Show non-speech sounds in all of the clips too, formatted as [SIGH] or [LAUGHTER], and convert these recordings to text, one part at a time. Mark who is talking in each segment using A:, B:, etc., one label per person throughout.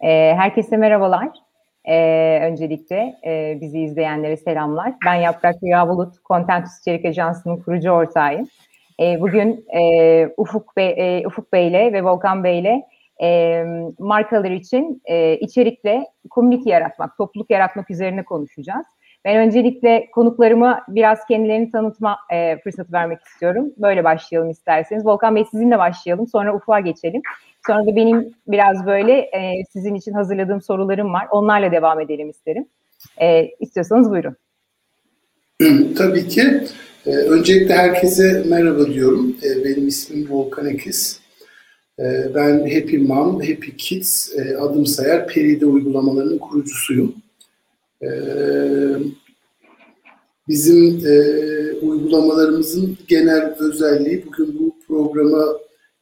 A: E, herkese merhabalar. E, öncelikle e, bizi izleyenlere selamlar. Ben Yaprak Rüya Bulut, Contentus İçerik Ajansı'nın kurucu ortağıyım. E, bugün e, Ufuk Bey, e, Ufuk Bey'le ve Volkan Bey'le e, markalar için e, içerikle community yaratmak, topluluk yaratmak üzerine konuşacağız. Ben öncelikle konuklarıma biraz kendilerini tanıtma e, fırsatı vermek istiyorum. Böyle başlayalım isterseniz. Volkan Bey sizinle başlayalım. Sonra Ufuk'a geçelim. Sonra da benim biraz böyle e, sizin için hazırladığım sorularım var. Onlarla devam edelim isterim. E, istiyorsanız buyurun. [CLEARS THROAT]
B: Tabii ki. Ee, öncelikle herkese merhaba diyorum. Ee, benim ismim Volkan Ekiz. Ee, ben Happy Mom, Happy Kids, e, adım sayar Peride uygulamalarının kurucusuyum. Ee, bizim e, uygulamalarımızın genel özelliği bugün bu programa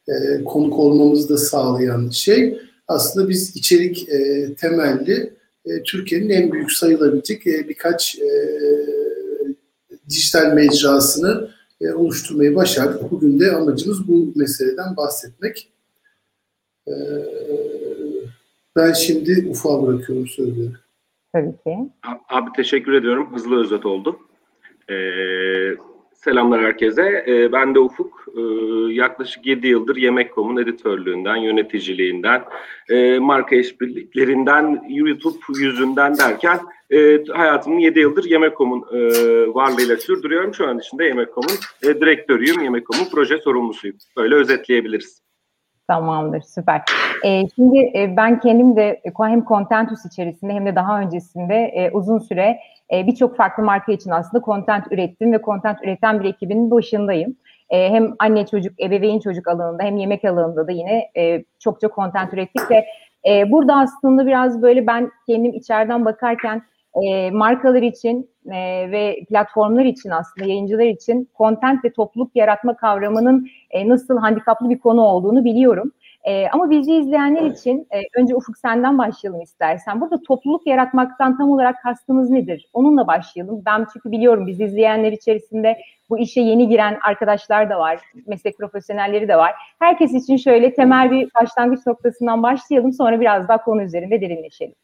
B: e, konuk olmamızı da sağlayan şey aslında biz içerik e, temelli e, Türkiye'nin en büyük sayılabilecek e, birkaç e, dijital mecrasını e, oluşturmayı başardık. Bugün de amacımız bu meseleden bahsetmek. E, ben şimdi Ufuk'a bırakıyorum sözleri.
A: Tabii ki.
C: Abi teşekkür ediyorum. Hızlı özet oldu. Ee, selamlar herkese. Ee, ben de Ufuk. Ee, yaklaşık 7 yıldır Yemek.com'un editörlüğünden, yöneticiliğinden, e, marka işbirliklerinden, YouTube yüzünden derken e, hayatımın 7 yıldır Yemek.com'un e, varlığıyla sürdürüyorum. Şu an içinde Yemek.com'un e, direktörüyüm, Yemek.com'un proje sorumlusuyum. Böyle özetleyebiliriz.
A: Tamamdır, süper. Ee, şimdi e, ben kendim de hem Contentus içerisinde hem de daha öncesinde e, uzun süre e, birçok farklı marka için aslında content ürettim ve content üreten bir ekibin başındayım. E, hem anne çocuk, ebeveyn çocuk alanında hem yemek alanında da yine e, çokça content ürettik ve e, burada aslında biraz böyle ben kendim içeriden bakarken e, markalar için e, ve platformlar için aslında yayıncılar için content ve topluluk yaratma kavramının e, nasıl handikaplı bir konu olduğunu biliyorum. E, ama bizi izleyenler için e, önce Ufuk senden başlayalım istersen. Burada topluluk yaratmaktan tam olarak kastımız nedir? Onunla başlayalım. Ben çünkü biliyorum bizi izleyenler içerisinde bu işe yeni giren arkadaşlar da var, meslek profesyonelleri de var. Herkes için şöyle temel bir başlangıç noktasından başlayalım. Sonra biraz daha konu üzerinde derinleşelim.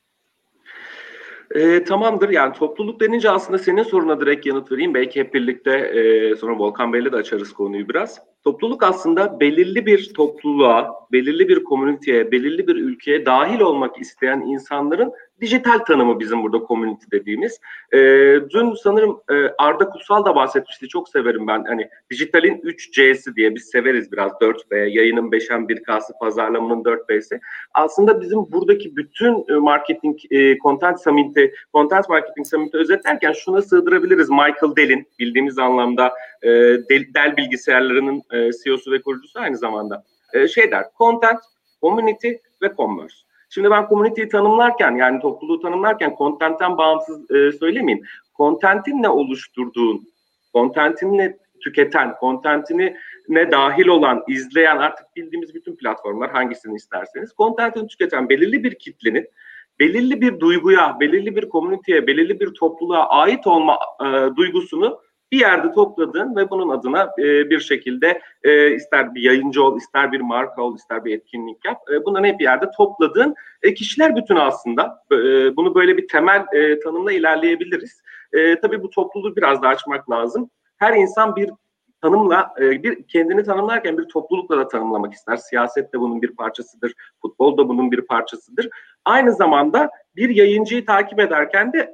C: E, tamamdır yani topluluk denince aslında senin soruna direkt yanıt vereyim. Belki hep birlikte e, sonra Volkan Bey'le de açarız konuyu biraz. Topluluk aslında belirli bir topluluğa, belirli bir komüniteye, belirli bir ülkeye dahil olmak isteyen insanların dijital tanımı bizim burada community dediğimiz. E, dün sanırım e, Arda Kutsal da bahsetmişti. Çok severim ben. Hani dijitalin 3C'si diye biz severiz biraz 4B, yayının 5'en 1K'sı, pazarlamanın 4B'si. Aslında bizim buradaki bütün e, marketing, e, content summit'i, content marketing summit'i özetlerken şuna sığdırabiliriz. Michael Dell'in bildiğimiz anlamda e, Dell, Dell bilgisayarlarının e, CEO'su ve kurucusu aynı zamanda. E, şey der, content, community ve commerce. Şimdi ben community'yi tanımlarken yani topluluğu tanımlarken content'ten bağımsız e, söylemeyeyim. Content'in ne oluşturduğun, content'in ne tüketen, content'ini ne dahil olan, izleyen artık bildiğimiz bütün platformlar hangisini isterseniz content'ini tüketen belirli bir kitlenin belirli bir duyguya, belirli bir komüniteye, belirli bir topluluğa ait olma e, duygusunu bir yerde topladığın ve bunun adına e, bir şekilde e, ister bir yayıncı ol, ister bir marka ol, ister bir etkinlik yap. E, bunların hep bir yerde topladığın e, kişiler bütünü aslında. E, bunu böyle bir temel e, tanımla ilerleyebiliriz. E, tabii bu topluluğu biraz daha açmak lazım. Her insan bir tanımla e, bir kendini tanımlarken bir toplulukla da tanımlamak ister. Siyaset de bunun bir parçasıdır, futbol da bunun bir parçasıdır. Aynı zamanda bir yayıncıyı takip ederken de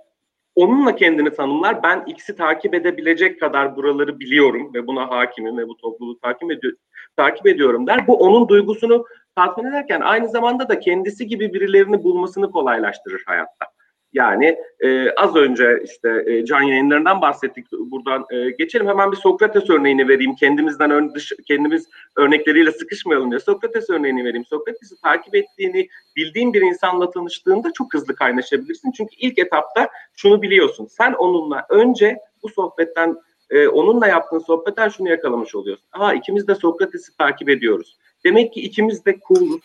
C: onunla kendini tanımlar. Ben X'i takip edebilecek kadar buraları biliyorum ve buna hakimim ve bu topluluğu takip, ediyor, takip ediyorum der. Bu onun duygusunu tatmin ederken aynı zamanda da kendisi gibi birilerini bulmasını kolaylaştırır hayatta. Yani e, az önce işte e, can yayınlarından bahsettik. Buradan e, geçelim hemen bir Sokrates örneğini vereyim. Kendimizden ön, dış, kendimiz örnekleriyle sıkışmayalım diye. Sokrates örneğini vereyim. Sokrates'i takip ettiğini bildiğin bir insanla tanıştığında çok hızlı kaynaşabilirsin. Çünkü ilk etapta şunu biliyorsun. Sen onunla önce bu sohbetten e, onunla yaptığın sohbetten şunu yakalamış oluyorsun. Aa ikimiz de Sokrates'i takip ediyoruz. Demek ki ikimiz de cool'uz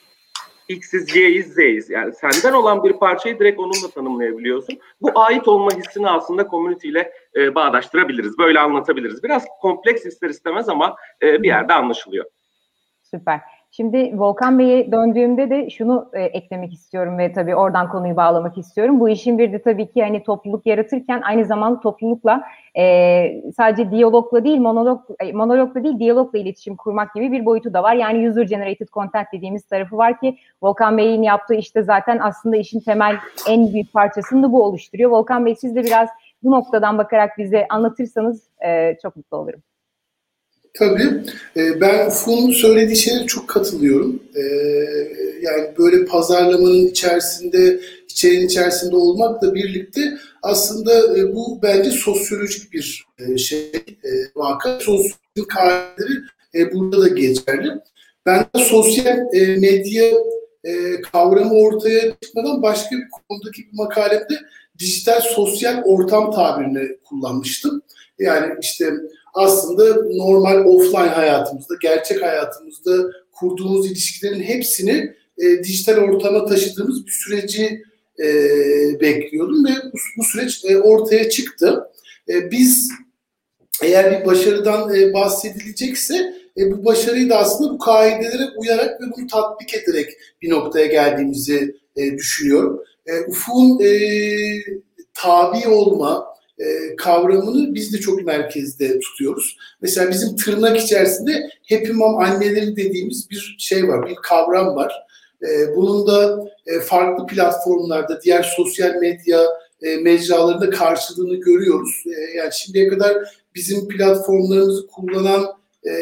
C: X'iz, Y'yiz, Z'yiz. Yani senden olan bir parçayı direkt onunla tanımlayabiliyorsun. Bu ait olma hissini aslında community ile e, bağdaştırabiliriz. Böyle anlatabiliriz. Biraz kompleks ister istemez ama e, bir yerde anlaşılıyor.
A: Süper. Şimdi Volkan Bey'e döndüğümde de şunu e, eklemek istiyorum ve tabii oradan konuyu bağlamak istiyorum. Bu işin bir de tabii ki hani topluluk yaratırken aynı zamanda toplulukla e, sadece diyalogla değil, monolog, e, monologla değil, diyalogla iletişim kurmak gibi bir boyutu da var. Yani user generated content dediğimiz tarafı var ki Volkan Bey'in yaptığı işte zaten aslında işin temel en büyük parçasını da bu oluşturuyor. Volkan Bey siz de biraz bu noktadan bakarak bize anlatırsanız e, çok mutlu olurum.
B: Tabii. E, ben Ufuk'un söylediği şeylere çok katılıyorum. E, yani böyle pazarlamanın içerisinde, içeriğin içerisinde olmakla birlikte aslında e, bu bence sosyolojik bir şey, vaka. Sosyolojik kaideleri burada da geçerli. Ben sosyal medya kavramı ortaya çıkmadan başka bir konudaki bir makalemde dijital sosyal ortam tabirini kullanmıştım. Yani işte aslında normal offline hayatımızda, gerçek hayatımızda kurduğumuz ilişkilerin hepsini e, dijital ortama taşıdığımız bir süreci e, bekliyordum ve bu, bu süreç e, ortaya çıktı. E, biz eğer bir başarıdan e, bahsedilecekse e, bu başarıyı da aslında bu kaidelere uyarak ve bunu tatbik ederek bir noktaya geldiğimizi e, düşünüyorum. E, Ufuk'un e, tabi olma, e, kavramını biz de çok merkezde tutuyoruz. Mesela bizim tırnak içerisinde Happy Mom anneleri dediğimiz bir şey var, bir kavram var. E, bunun da e, farklı platformlarda, diğer sosyal medya e, mecralarında karşılığını görüyoruz. E, yani şimdiye kadar bizim platformlarımızı kullanan e,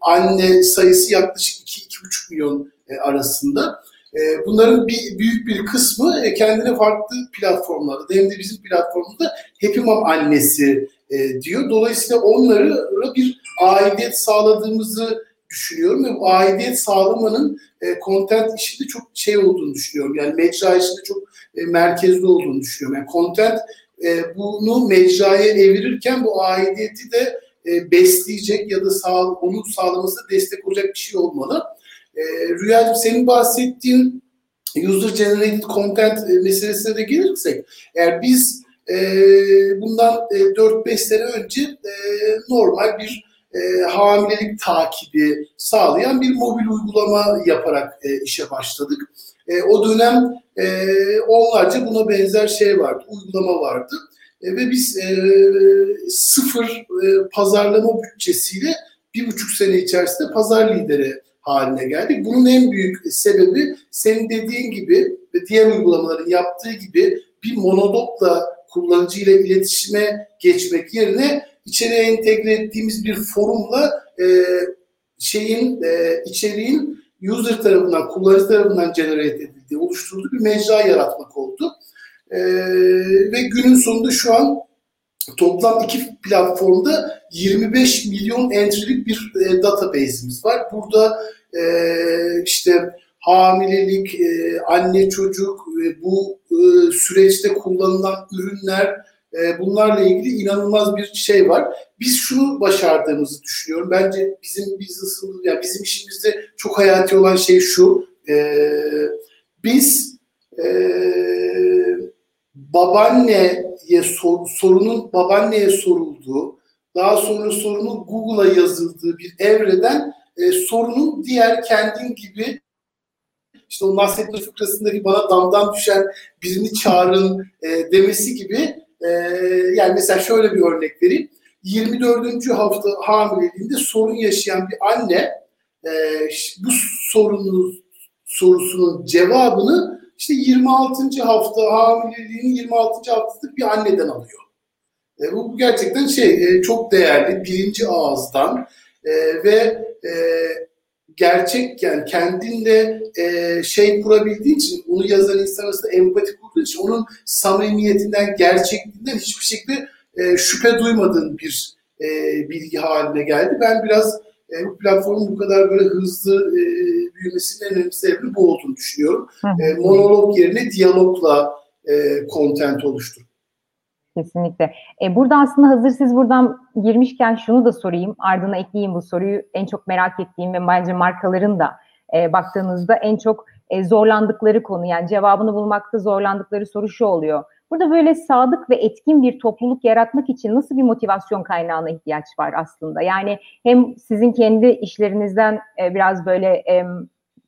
B: anne sayısı yaklaşık 2-2,5 milyon e, arasında. E, bunların bir büyük bir kısmı e, kendine farklı platformlarda, hem de bizim platformumuzda Happy annesi e, diyor. Dolayısıyla onlara bir aidiyet sağladığımızı düşünüyorum ve bu aidiyet sağlamanın e, content işinde çok şey olduğunu düşünüyorum. Yani mecra işinde çok e, merkezli olduğunu düşünüyorum. Yani content e, bunu mecraya evirirken bu aidiyeti de e, besleyecek ya da sağ, onu sağlamasına destek olacak bir şey olmalı. E, Rüyacığım senin bahsettiğin user generated content e, meselesine de gelirsek eğer biz e, bundan e, 4-5 sene önce e, normal bir e, hamilelik takibi sağlayan bir mobil uygulama yaparak e, işe başladık. E, o dönem e, onlarca buna benzer şey vardı, uygulama vardı. E, ve biz e, sıfır e, pazarlama bütçesiyle bir buçuk sene içerisinde pazar lideri haline geldik. Bunun en büyük sebebi senin dediğin gibi ve diğer uygulamaların yaptığı gibi bir monodokla kullanıcı ile iletişime geçmek yerine içeriye entegre ettiğimiz bir forumla e, şeyin e, içeriğin user tarafından, kullanıcı tarafından generate edildiği, oluşturduğu bir mecra yaratmak oldu. E, ve günün sonunda şu an toplam iki platformda 25 milyon entry'lik bir e, database'imiz var. Burada e, işte hamilelik, e, anne çocuk, e, bu e, süreçte kullanılan ürünler, e, bunlarla ilgili inanılmaz bir şey var. Biz şunu başardığımızı düşünüyorum. Bence bizim business'ımız, yani bizim işimizde çok hayati olan şey şu. E, biz e, babaanneye sor, sorunun babaanneye sorulduğu, daha sonra sorunun Google'a yazıldığı bir evreden e, sorunun diğer kendin gibi işte o Nasrettin fıkrasındaki bana damdan düşen birini çağırın e, demesi gibi e, yani mesela şöyle bir örnek vereyim. 24. hafta hamileliğinde sorun yaşayan bir anne e, bu sorunun sorusunun cevabını işte 26. hafta hamileliğinin 26. haftasında bir anneden alıyor. E, bu gerçekten şey e, çok değerli birinci ağızdan e, ve e, gerçek yani kendinle e, şey kurabildiği için onu yazan insan arasında empati kurduğu için onun samimiyetinden, gerçekliğinden hiçbir şekilde e, şüphe duymadığın bir e, bilgi haline geldi. Ben biraz e, bu platformun bu kadar böyle hızlı e, büyümesinin en önemli sebebi bu olduğunu düşünüyorum. E, monolog yerine diyalogla e, content oluştur.
A: Kesinlikle. E, burada aslında hazır siz buradan girmişken şunu da sorayım. Ardına ekleyeyim bu soruyu. En çok merak ettiğim ve bence markaların da e, baktığınızda en çok e, zorlandıkları konu yani cevabını bulmakta zorlandıkları soru şu oluyor. Burada böyle sadık ve etkin bir topluluk yaratmak için nasıl bir motivasyon kaynağına ihtiyaç var aslında? Yani hem sizin kendi işlerinizden e, biraz böyle e,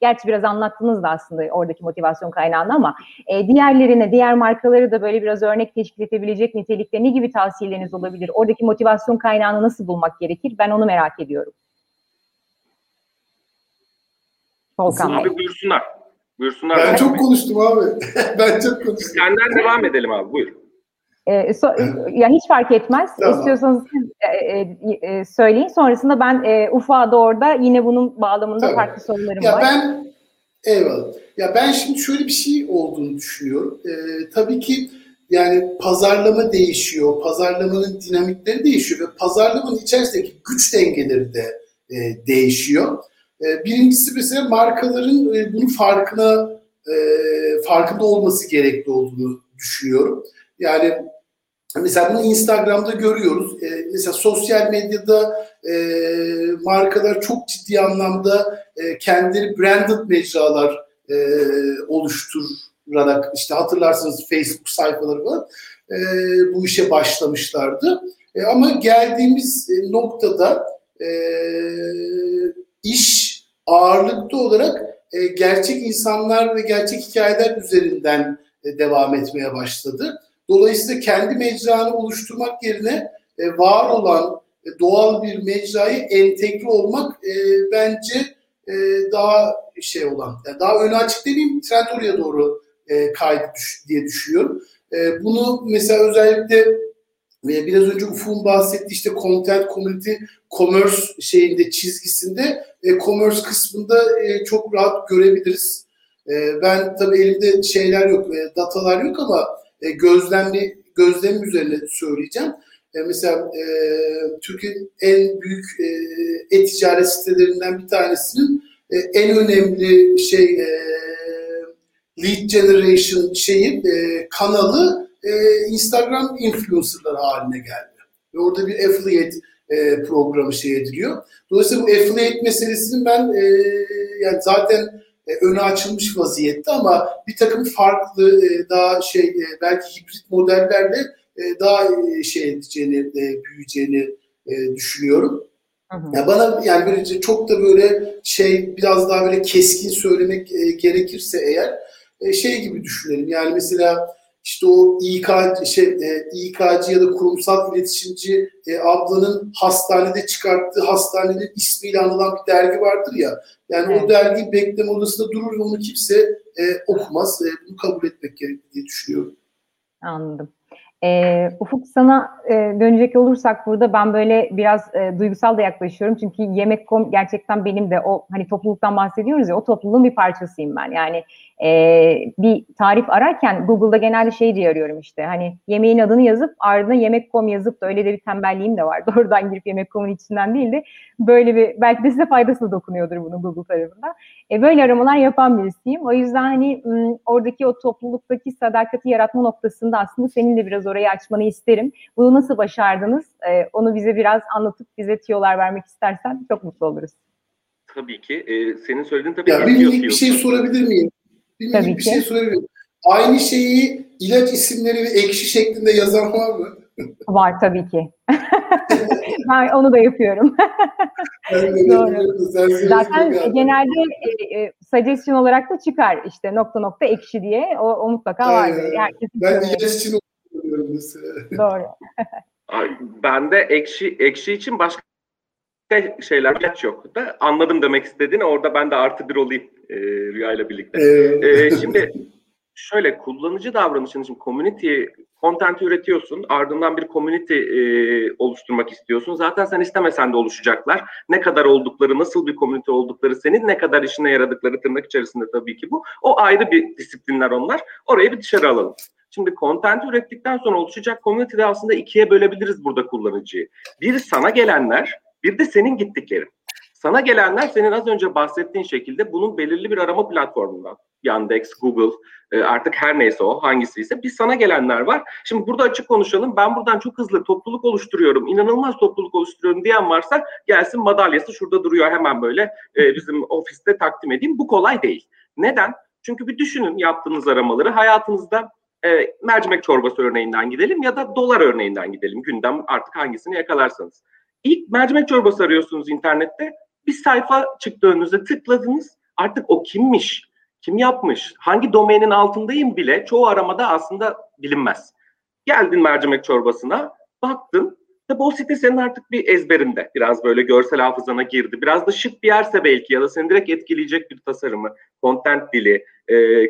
A: Gerçi biraz anlattınız da aslında oradaki motivasyon kaynağını ama e, diğerlerine, diğer markaları da böyle biraz örnek teşkil edebilecek nitelikte ne gibi tavsiyeleriniz olabilir? Oradaki motivasyon kaynağını nasıl bulmak gerekir? Ben onu merak ediyorum.
C: Volkan Abi buyursunlar. Buyursunlar.
B: Ben çok konuştum abi. [LAUGHS] ben çok konuştum.
C: Senden devam edelim abi buyur.
A: E, so, ya hiç fark etmez. Tamam. İstiyorsanız siz e, e, e, söyleyin. Sonrasında ben e, da orada yine bunun bağlamında tamam. farklı sorularım
B: ya
A: var.
B: Ben eyvallah. Ya ben şimdi şöyle bir şey olduğunu düşünüyorum. E, tabii ki yani pazarlama değişiyor, pazarlamanın dinamikleri değişiyor ve pazarlamanın içerisindeki güç dengeleri de e, değişiyor. E, birincisi mesela markaların e, bunun farkına e, farkında olması gerekli olduğunu düşünüyorum. Yani Mesela bunu Instagram'da görüyoruz. E, mesela sosyal medyada markalar çok ciddi anlamda e, kendileri branded mecralar oluşturarak işte hatırlarsınız Facebook sayfaları falan bu işe başlamışlardı. Ama geldiğimiz noktada iş ağırlıklı olarak e, gerçek insanlar ve gerçek hikayeler üzerinden e, devam etmeye başladı. Dolayısıyla kendi mecranı oluşturmak yerine e, var olan e, doğal bir mecrayı entegre olmak e, bence e, daha şey olan, yani daha öne açık demeyeyim, trend oraya doğru e, kaydı düş, diye düşünüyorum. E, bunu mesela özellikle e, biraz önce Ufuk'un bahsettiği işte content, community, commerce şeyinde çizgisinde e, commerce kısmında e, çok rahat görebiliriz. E, ben tabii elimde şeyler yok, e, datalar yok ama e, gözlemli gözlemim üzerine söyleyeceğim. E, mesela e, Türkiye'nin en büyük e, e-ticaret sitelerinden bir tanesinin e, en önemli şey e, lead generation şeyi e, kanalı e, Instagram influencerları haline geldi. Ve orada bir affiliate e, programı şey ediliyor. Dolayısıyla bu affiliate meselesinin ben e, yani zaten e, öne açılmış vaziyette ama bir takım farklı e, daha şey e, belki hibrit modellerle daha şey edeceğini, büyüyeceğini düşünüyorum. Hı hı. Ya bana yani böyle çok da böyle şey biraz daha böyle keskin söylemek gerekirse eğer şey gibi düşünelim. Yani mesela işte o İK şey e, İK'cı ya da kurumsal iletişimci e, ablanın hastanede çıkarttığı hastanenin ismiyle anılan bir dergi vardır ya. Yani evet. o dergi bekleme odasında durur ve onu kimse e, okumaz. E, bunu kabul etmek gerekli diye düşünüyorum.
A: Anladım. E, Ufuk sana e, dönecek olursak burada ben böyle biraz e, duygusal da yaklaşıyorum. Çünkü Yemek.com gerçekten benim de o hani topluluktan bahsediyoruz ya o topluluğun bir parçasıyım ben. Yani e, bir tarif ararken Google'da genelde şey diye arıyorum işte hani yemeğin adını yazıp ardına Yemek.com yazıp da öyle de bir tembelliğim de var. Doğrudan [LAUGHS] girip Yemek.com'un içinden değil de böyle bir belki de size faydası dokunuyordur bunun Google tarafından. E, böyle aramalar yapan birisiyim. O yüzden hani oradaki o topluluktaki sadakati yaratma noktasında aslında senin de biraz orayı açmanı isterim. Bunu nasıl başardınız? E, onu bize biraz anlatıp bize tiyolar vermek istersen çok mutlu oluruz.
C: Tabii ki. E, senin söylediğin tabii
B: ya, bir bir şey sorabilir miyim? Bir minik tabii bir ki. şey sorabilir miyim? Aynı şeyi ilaç isimleri ve ekşi şeklinde yazan var mı?
A: Var tabii ki. [LAUGHS] ben onu da yapıyorum. Doğru. Zaten genelde e, e, suggestion olarak da çıkar işte nokta nokta ekşi diye. O, o mutlaka.
B: Herkes ben ilaç için okuyorum mesela.
A: Doğru.
C: ben de ekşi ekşi için başka şeyler ilaç yok da anladım demek istediğini orada ben de artı bir olayım e, Rüya ile birlikte. e, şimdi şöyle kullanıcı davranışının için community content üretiyorsun. Ardından bir community e, oluşturmak istiyorsun. Zaten sen istemesen de oluşacaklar. Ne kadar oldukları, nasıl bir community oldukları senin, ne kadar işine yaradıkları tırnak içerisinde tabii ki bu. O ayrı bir disiplinler onlar. Orayı bir dışarı alalım. Şimdi content ürettikten sonra oluşacak community'de aslında ikiye bölebiliriz burada kullanıcıyı. Bir sana gelenler, bir de senin gittiklerin. Sana gelenler senin az önce bahsettiğin şekilde bunun belirli bir arama platformundan. Yandex, Google e, artık her neyse o hangisi ise bir sana gelenler var. Şimdi burada açık konuşalım. Ben buradan çok hızlı topluluk oluşturuyorum, inanılmaz topluluk oluşturuyorum diyen varsa gelsin madalyası şurada duruyor hemen böyle e, bizim ofiste takdim edeyim. Bu kolay değil. Neden? Çünkü bir düşünün yaptığınız aramaları hayatınızda E, mercimek çorbası örneğinden gidelim ya da dolar örneğinden gidelim. Gündem artık hangisini yakalarsanız. İlk mercimek çorbası arıyorsunuz internette. Bir sayfa çıktı önünüze tıkladınız. Artık o kimmiş, kim yapmış, hangi domainin altındayım bile çoğu aramada aslında bilinmez. Geldin mercimek çorbasına, baktın. Tabi o site senin artık bir ezberinde. Biraz böyle görsel hafızana girdi. Biraz da şık bir yerse belki ya da seni direkt etkileyecek bir tasarımı, content dili, e,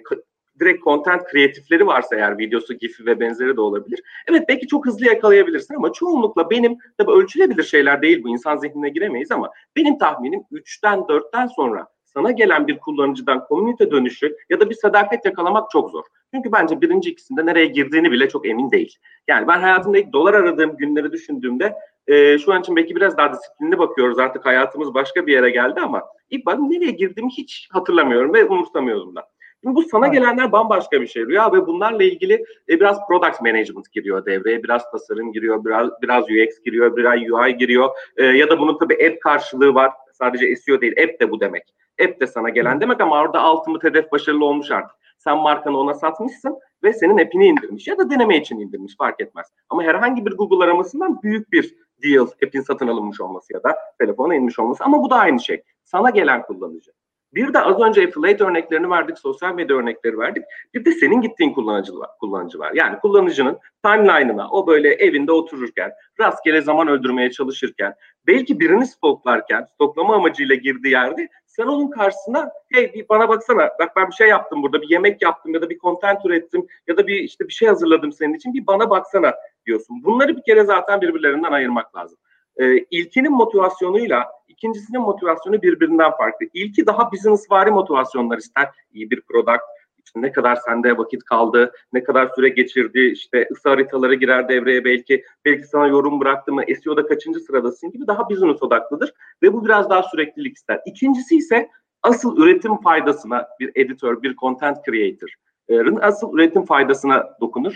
C: direkt content kreatifleri varsa eğer videosu, gifi ve benzeri de olabilir. Evet belki çok hızlı yakalayabilirsin ama çoğunlukla benim tabi ölçülebilir şeyler değil bu insan zihnine giremeyiz ama benim tahminim 3'ten 4'ten sonra sana gelen bir kullanıcıdan komünite dönüşü ya da bir sadakat yakalamak çok zor. Çünkü bence birinci ikisinde nereye girdiğini bile çok emin değil. Yani ben hayatımda ilk dolar aradığım günleri düşündüğümde e, şu an için belki biraz daha disiplinli bakıyoruz. Artık hayatımız başka bir yere geldi ama ilk ben nereye girdiğimi hiç hatırlamıyorum ve umursamıyordum da. Şimdi bu sana gelenler bambaşka bir şey Rüya ve bunlarla ilgili e, biraz product management giriyor devreye, biraz tasarım giriyor, biraz biraz UX giriyor, biraz UI giriyor e, ya da bunun tabii app karşılığı var. Sadece SEO değil, app de bu demek. App de sana gelen demek ama orada ultimate hedef başarılı olmuş artık. Sen markanı ona satmışsın ve senin app'ini indirmiş ya da deneme için indirmiş fark etmez. Ama herhangi bir Google aramasından büyük bir deal app'in satın alınmış olması ya da telefona inmiş olması ama bu da aynı şey. Sana gelen kullanıcı. Bir de az önce affiliate örneklerini verdik, sosyal medya örnekleri verdik. Bir de senin gittiğin kullanıcı var. Kullanıcı var. Yani kullanıcının timeline'ına o böyle evinde otururken, rastgele zaman öldürmeye çalışırken, belki birini stoklarken, stoklama amacıyla girdiği yerde sen onun karşısına hey bir bana baksana bak ben bir şey yaptım burada bir yemek yaptım ya da bir content ürettim ya da bir işte bir şey hazırladım senin için bir bana baksana diyorsun. Bunları bir kere zaten birbirlerinden ayırmak lazım. Ee, ilkinin motivasyonuyla ikincisinin motivasyonu birbirinden farklı. İlki daha business vari motivasyonlar ister. İyi bir product, işte ne kadar sende vakit kaldı, ne kadar süre geçirdi, işte ısı haritaları girer devreye belki, belki sana yorum bıraktı mı, SEO'da kaçıncı sıradasın gibi daha business odaklıdır ve bu biraz daha süreklilik ister. İkincisi ise asıl üretim faydasına bir editör, bir content creator'ın asıl üretim faydasına dokunur.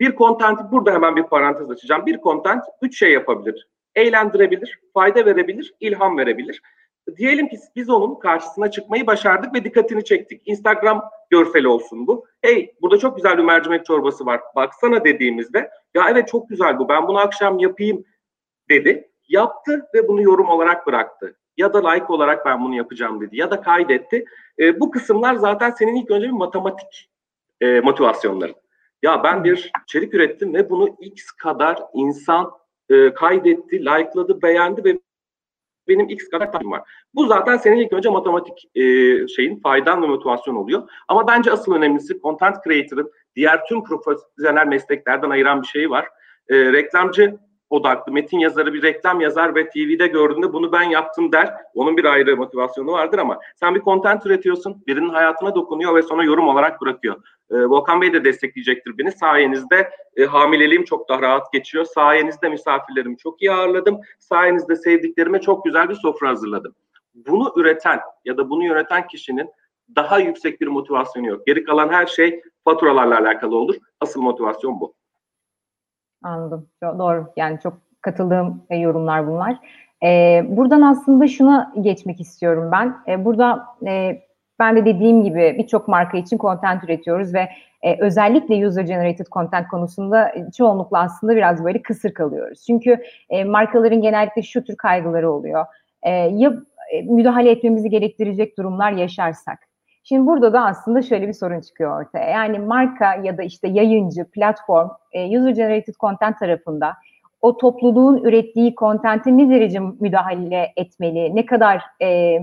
C: Bir content, burada hemen bir parantez açacağım. Bir content üç şey yapabilir eğlendirebilir, fayda verebilir, ilham verebilir. Diyelim ki biz onun karşısına çıkmayı başardık ve dikkatini çektik. Instagram görseli olsun bu. Hey burada çok güzel bir mercimek çorbası var. Baksana dediğimizde ya evet çok güzel bu ben bunu akşam yapayım dedi. Yaptı ve bunu yorum olarak bıraktı. Ya da like olarak ben bunu yapacağım dedi. Ya da kaydetti. E, bu kısımlar zaten senin ilk önce bir matematik e, motivasyonların. Ya ben bir içerik ürettim ve bunu x kadar insan e, kaydetti, like'ladı, beğendi ve benim x kadar takipçim var. Bu zaten senin ilk önce matematik e, şeyin faydan ve motivasyon oluyor. Ama bence asıl önemlisi content creator'ın diğer tüm profesyonel mesleklerden ayıran bir şey var. E, reklamcı odaklı metin yazarı bir reklam yazar ve TV'de gördüğünde bunu ben yaptım der. Onun bir ayrı motivasyonu vardır ama sen bir content üretiyorsun, birinin hayatına dokunuyor ve sonra yorum olarak bırakıyor. E, Volkan Bey de destekleyecektir beni. Sayenizde e, hamileliğim çok daha rahat geçiyor. Sayenizde misafirlerimi çok iyi ağırladım. Sayenizde sevdiklerime çok güzel bir sofra hazırladım. Bunu üreten ya da bunu yöneten kişinin daha yüksek bir motivasyonu yok. Geri kalan her şey faturalarla alakalı olur. Asıl motivasyon bu.
A: Anladım. Doğru. Yani çok katıldığım e, yorumlar bunlar. Ee, buradan aslında şuna geçmek istiyorum ben. Ee, burada e, ben de dediğim gibi birçok marka için content üretiyoruz ve e, özellikle user generated content konusunda çoğunlukla aslında biraz böyle kısır kalıyoruz. Çünkü e, markaların genellikle şu tür kaygıları oluyor. E, ya e, müdahale etmemizi gerektirecek durumlar yaşarsak Şimdi burada da aslında şöyle bir sorun çıkıyor ortaya. Yani marka ya da işte yayıncı, platform, e, user generated content tarafında o topluluğun ürettiği kontenti ne derece müdahale etmeli, ne kadar e,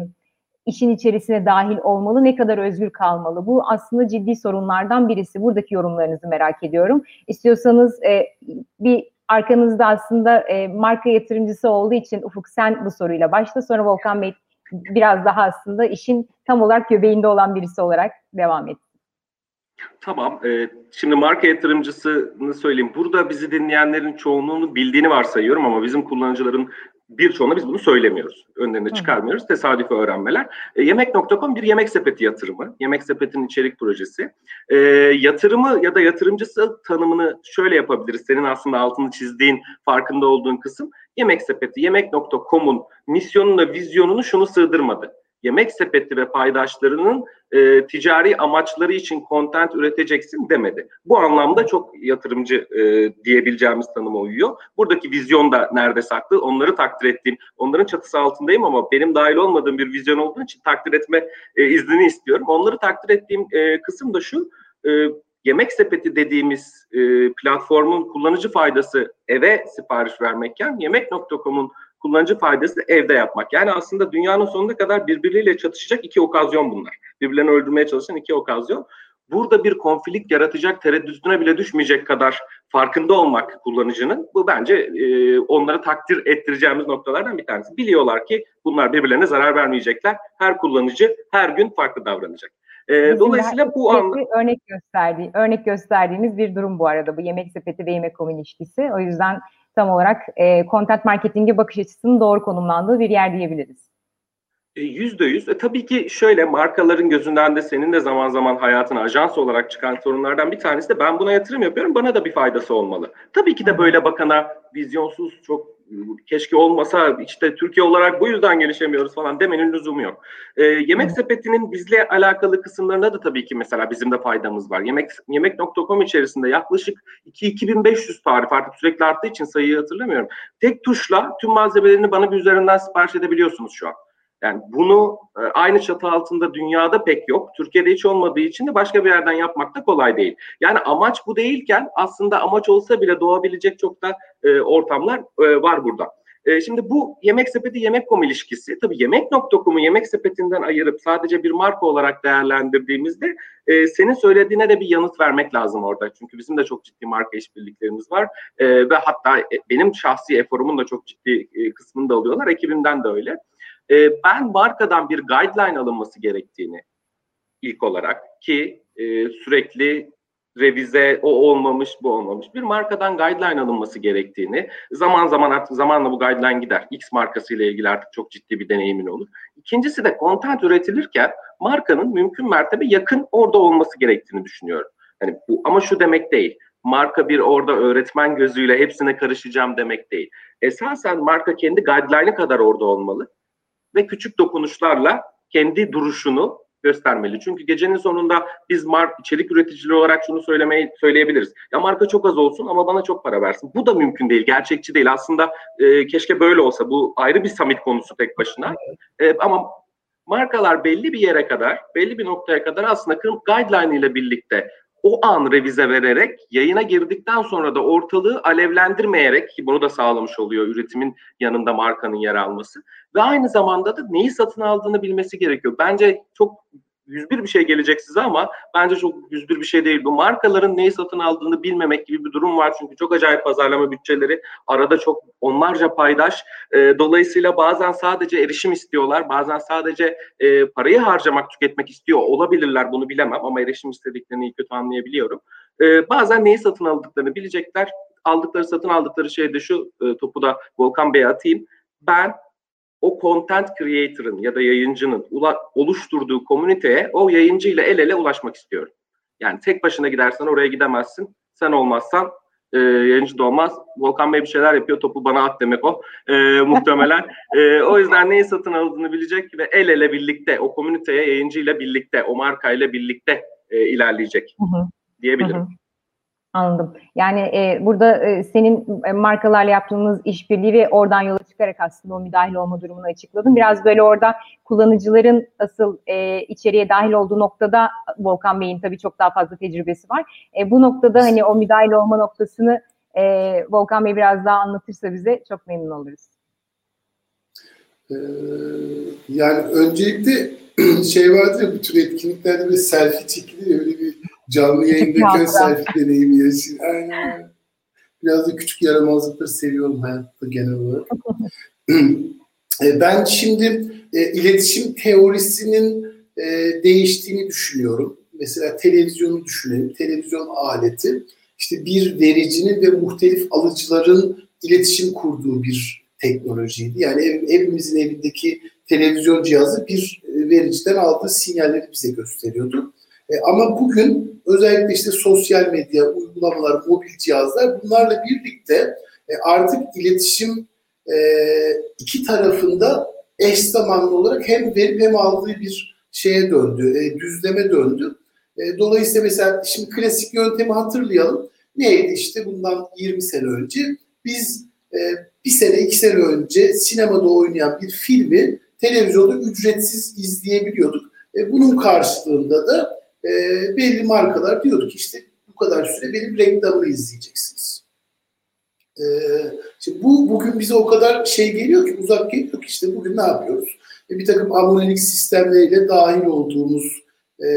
A: işin içerisine dahil olmalı, ne kadar özgür kalmalı? Bu aslında ciddi sorunlardan birisi. Buradaki yorumlarınızı merak ediyorum. İstiyorsanız e, bir arkanızda aslında e, marka yatırımcısı olduğu için Ufuk sen bu soruyla başla. Sonra Volkan Bey biraz daha aslında işin tam olarak göbeğinde olan birisi olarak devam et.
C: Tamam. E, şimdi marka yatırımcısını söyleyeyim. Burada bizi dinleyenlerin çoğunluğunu bildiğini varsayıyorum ama bizim kullanıcıların birçoğuna biz bunu söylemiyoruz. Önlerine çıkarmıyoruz. Tesadüfi öğrenmeler. E, Yemek.com bir yemek sepeti yatırımı. Yemek sepetinin içerik projesi. E, yatırımı ya da yatırımcısı tanımını şöyle yapabiliriz. Senin aslında altını çizdiğin, farkında olduğun kısım. Yemek sepeti, yemek.com'un misyonunu, vizyonunu şunu sığdırmadı. Yemek sepeti ve paydaşlarının e, ticari amaçları için content üreteceksin demedi. Bu anlamda çok yatırımcı e, diyebileceğimiz tanıma uyuyor. Buradaki vizyon da nerede saklı onları takdir ettiğim, onların çatısı altındayım ama benim dahil olmadığım bir vizyon olduğu için takdir etme e, iznini istiyorum. Onları takdir ettiğim e, kısım da şu, e, yemek sepeti dediğimiz e, platformun kullanıcı faydası eve sipariş vermekken yemek.com'un kullanıcı faydası evde yapmak. Yani aslında dünyanın sonuna kadar birbirleriyle çatışacak iki okazyon bunlar. Birbirlerini öldürmeye çalışan iki okazyon. Burada bir konflikt yaratacak tereddütüne bile düşmeyecek kadar farkında olmak kullanıcının bu bence e, onlara takdir ettireceğimiz noktalardan bir tanesi. Biliyorlar ki bunlar birbirlerine zarar vermeyecekler. Her kullanıcı her gün farklı davranacak.
A: E, dolayısıyla bu anda örnek gösterdiği, örnek gösterdiğimiz bir durum bu arada bu yemek sepeti ve yemek komün ilişkisi. O yüzden tam olarak e, content marketinge bakış açısının doğru konumlandığı bir yer diyebiliriz.
C: E, yüzde yüz. E, tabii ki şöyle markaların gözünden de senin de zaman zaman hayatına ajans olarak çıkan sorunlardan bir tanesi de ben buna yatırım yapıyorum bana da bir faydası olmalı. Tabii ki de böyle bakana vizyonsuz çok keşke olmasa işte Türkiye olarak bu yüzden gelişemiyoruz falan demenin lüzumu yok. E, yemek sepetinin bizle alakalı kısımlarında da tabii ki mesela bizim de faydamız var. Yemek yemek.com içerisinde yaklaşık 2-2500 tarif artık sürekli arttığı için sayıyı hatırlamıyorum. Tek tuşla tüm malzemelerini bana bir üzerinden sipariş edebiliyorsunuz şu an. Yani bunu e, aynı çatı altında dünyada pek yok. Türkiye'de hiç olmadığı için de başka bir yerden yapmak da kolay değil. Yani amaç bu değilken aslında amaç olsa bile doğabilecek çok da e, ortamlar e, var burada. Şimdi bu yemek sepeti yemek.com ilişkisi tabii yemek.com'u yemek sepetinden ayırıp sadece bir marka olarak değerlendirdiğimizde e, senin söylediğine de bir yanıt vermek lazım orada. Çünkü bizim de çok ciddi marka işbirliklerimiz var e, ve hatta benim şahsi eforumun da çok ciddi kısmını da alıyorlar. Ekibimden de öyle. E, ben markadan bir guideline alınması gerektiğini ilk olarak ki e, sürekli revize o olmamış bu olmamış bir markadan guideline alınması gerektiğini zaman zaman artık zamanla bu guideline gider. X markasıyla ilgili artık çok ciddi bir deneyimin olur. İkincisi de content üretilirken markanın mümkün mertebe yakın orada olması gerektiğini düşünüyorum. Yani bu ama şu demek değil. Marka bir orada öğretmen gözüyle hepsine karışacağım demek değil. Esasen marka kendi guideline'ı kadar orada olmalı ve küçük dokunuşlarla kendi duruşunu göstermeli. Çünkü gecenin sonunda biz mark içerik üreticileri olarak şunu söylemeyi söyleyebiliriz. Ya marka çok az olsun ama bana çok para versin. Bu da mümkün değil, gerçekçi değil. Aslında e, keşke böyle olsa. Bu ayrı bir summit konusu tek başına. E, ama markalar belli bir yere kadar, belli bir noktaya kadar aslında guideline ile birlikte o an revize vererek yayına girdikten sonra da ortalığı alevlendirmeyerek ki bunu da sağlamış oluyor üretimin yanında markanın yer alması ve aynı zamanda da neyi satın aldığını bilmesi gerekiyor. Bence çok 101 bir şey gelecek size ama bence çok 101 bir şey değil. Bu markaların neyi satın aldığını bilmemek gibi bir durum var. Çünkü çok acayip pazarlama bütçeleri. Arada çok onlarca paydaş. E, dolayısıyla bazen sadece erişim istiyorlar. Bazen sadece e, parayı harcamak, tüketmek istiyor olabilirler. Bunu bilemem ama erişim istediklerini iyi kötü anlayabiliyorum. E, bazen neyi satın aldıklarını bilecekler. Aldıkları, satın aldıkları şey de şu e, topu da Volkan Bey'e atayım. Ben o content creator'ın ya da yayıncının oluşturduğu komüniteye o yayıncı ile el ele ulaşmak istiyorum. Yani tek başına gidersen oraya gidemezsin. Sen olmazsan e, yayıncı da olmaz. Volkan Bey bir şeyler yapıyor topu bana at demek o e, muhtemelen. e, o yüzden neyi satın aldığını bilecek ve el ele birlikte o komüniteye yayıncı ile birlikte o markayla birlikte e, ilerleyecek hı hı. diyebilirim. Hı hı.
A: Anladım. Yani e, burada e, senin e, markalarla yaptığınız işbirliği ve oradan yola çıkarak aslında o müdahil olma durumunu açıkladın. Biraz böyle orada kullanıcıların asıl e, içeriye dahil olduğu noktada Volkan Bey'in tabii çok daha fazla tecrübesi var. E, bu noktada hani o müdahil olma noktasını e, Volkan Bey biraz daha anlatırsa bize çok memnun oluruz.
B: Ee, yani öncelikle [CLEARS THROAT] şey vardır ya bütün etkinliklerde bir selfie çekilir öyle bir Canlı yayındaki selfie deneyimi yaşayın. Aynen. Biraz da küçük yaramazlıkları seviyorum hayatta genel olarak. [CLEARS THROAT] E, ben şimdi e, iletişim teorisinin e, değiştiğini düşünüyorum. Mesela televizyonu düşünelim. Televizyon aleti işte bir vericinin ve muhtelif alıcıların iletişim kurduğu bir teknolojiydi. Yani ev, evimizin evindeki televizyon cihazı bir e, vericiden aldığı sinyalleri bize gösteriyordu. E, ama bugün özellikle işte sosyal medya, uygulamalar, mobil cihazlar bunlarla birlikte e, artık iletişim e, iki tarafında eş zamanlı olarak hem verip hem aldığı bir şeye döndü, e, düzleme döndü. E, dolayısıyla mesela şimdi klasik yöntemi hatırlayalım. Neydi işte bundan 20 sene önce biz e, bir sene iki sene önce sinemada oynayan bir filmi televizyonda ücretsiz izleyebiliyorduk. E, bunun karşılığında da e, belli markalar diyorduk işte bu kadar süre benim reklamımı izleyeceksiniz. E, şimdi bu bugün bize o kadar şey geliyor ki uzak geliyor ki işte bugün ne yapıyoruz? E, bir takım abonelik sistemleriyle dahil olduğumuz e,